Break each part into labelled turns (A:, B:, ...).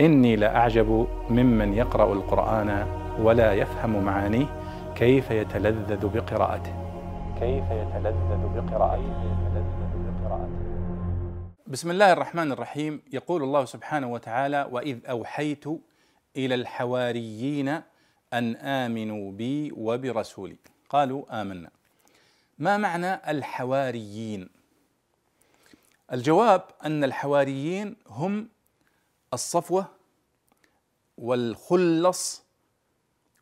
A: إني لأعجب ممن يقرأ القرآن ولا يفهم معانيه كيف يتلذذ بقراءته. كيف يتلذذ بقراءته. بسم الله الرحمن الرحيم. يقول الله سبحانه وتعالى وإذ أوحيت إلى الحواريين أن آمنوا بي وبرسولي قالوا آمنا ما معنى الحواريين؟ الجواب أن الحواريين هم الصفوة والخلص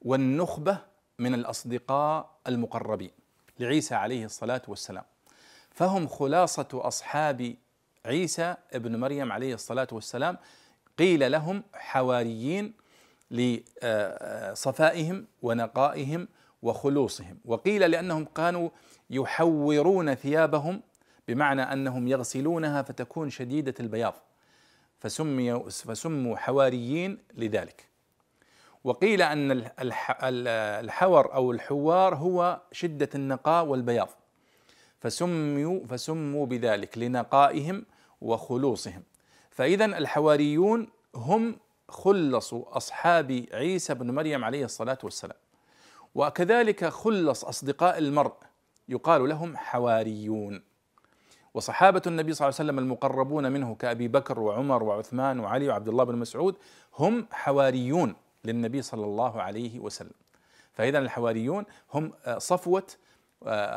A: والنخبة من الأصدقاء المقربين لعيسى عليه الصلاة والسلام. فهم خلاصة أصحاب عيسى ابن مريم عليه الصلاة والسلام. قيل لهم حواريين لصفائهم ونقائهم وخلوصهم. وقيل لأنهم كانوا يحورون ثيابهم بمعنى أنهم يغسلونها فتكون شديدة البياض. فسمي فسموا حواريين لذلك. وقيل أن الحور أو الحوار هو شدة النقاء والبياض. فسموا فسموا بذلك لنقائهم وخلوصهم. فاذا الحواريون هم خلصوا أصحاب عيسى بن مريم عليه الصلاة والسلام. وكذلك خلص أصدقاء المرء. يقال لهم حواريون. وصحابة النبي صلى الله عليه وسلم المقربون منه كأبي بكر وعمر وعثمان وعلي وعبد الله بن مسعود هم حواريون للنبي صلى الله عليه وسلم. فإذا الحواريون هم صفوة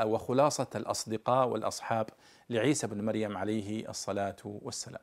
A: وخلاصة الأصدقاء والأصحاب لعيسى بن مريم عليه الصلاة والسلام.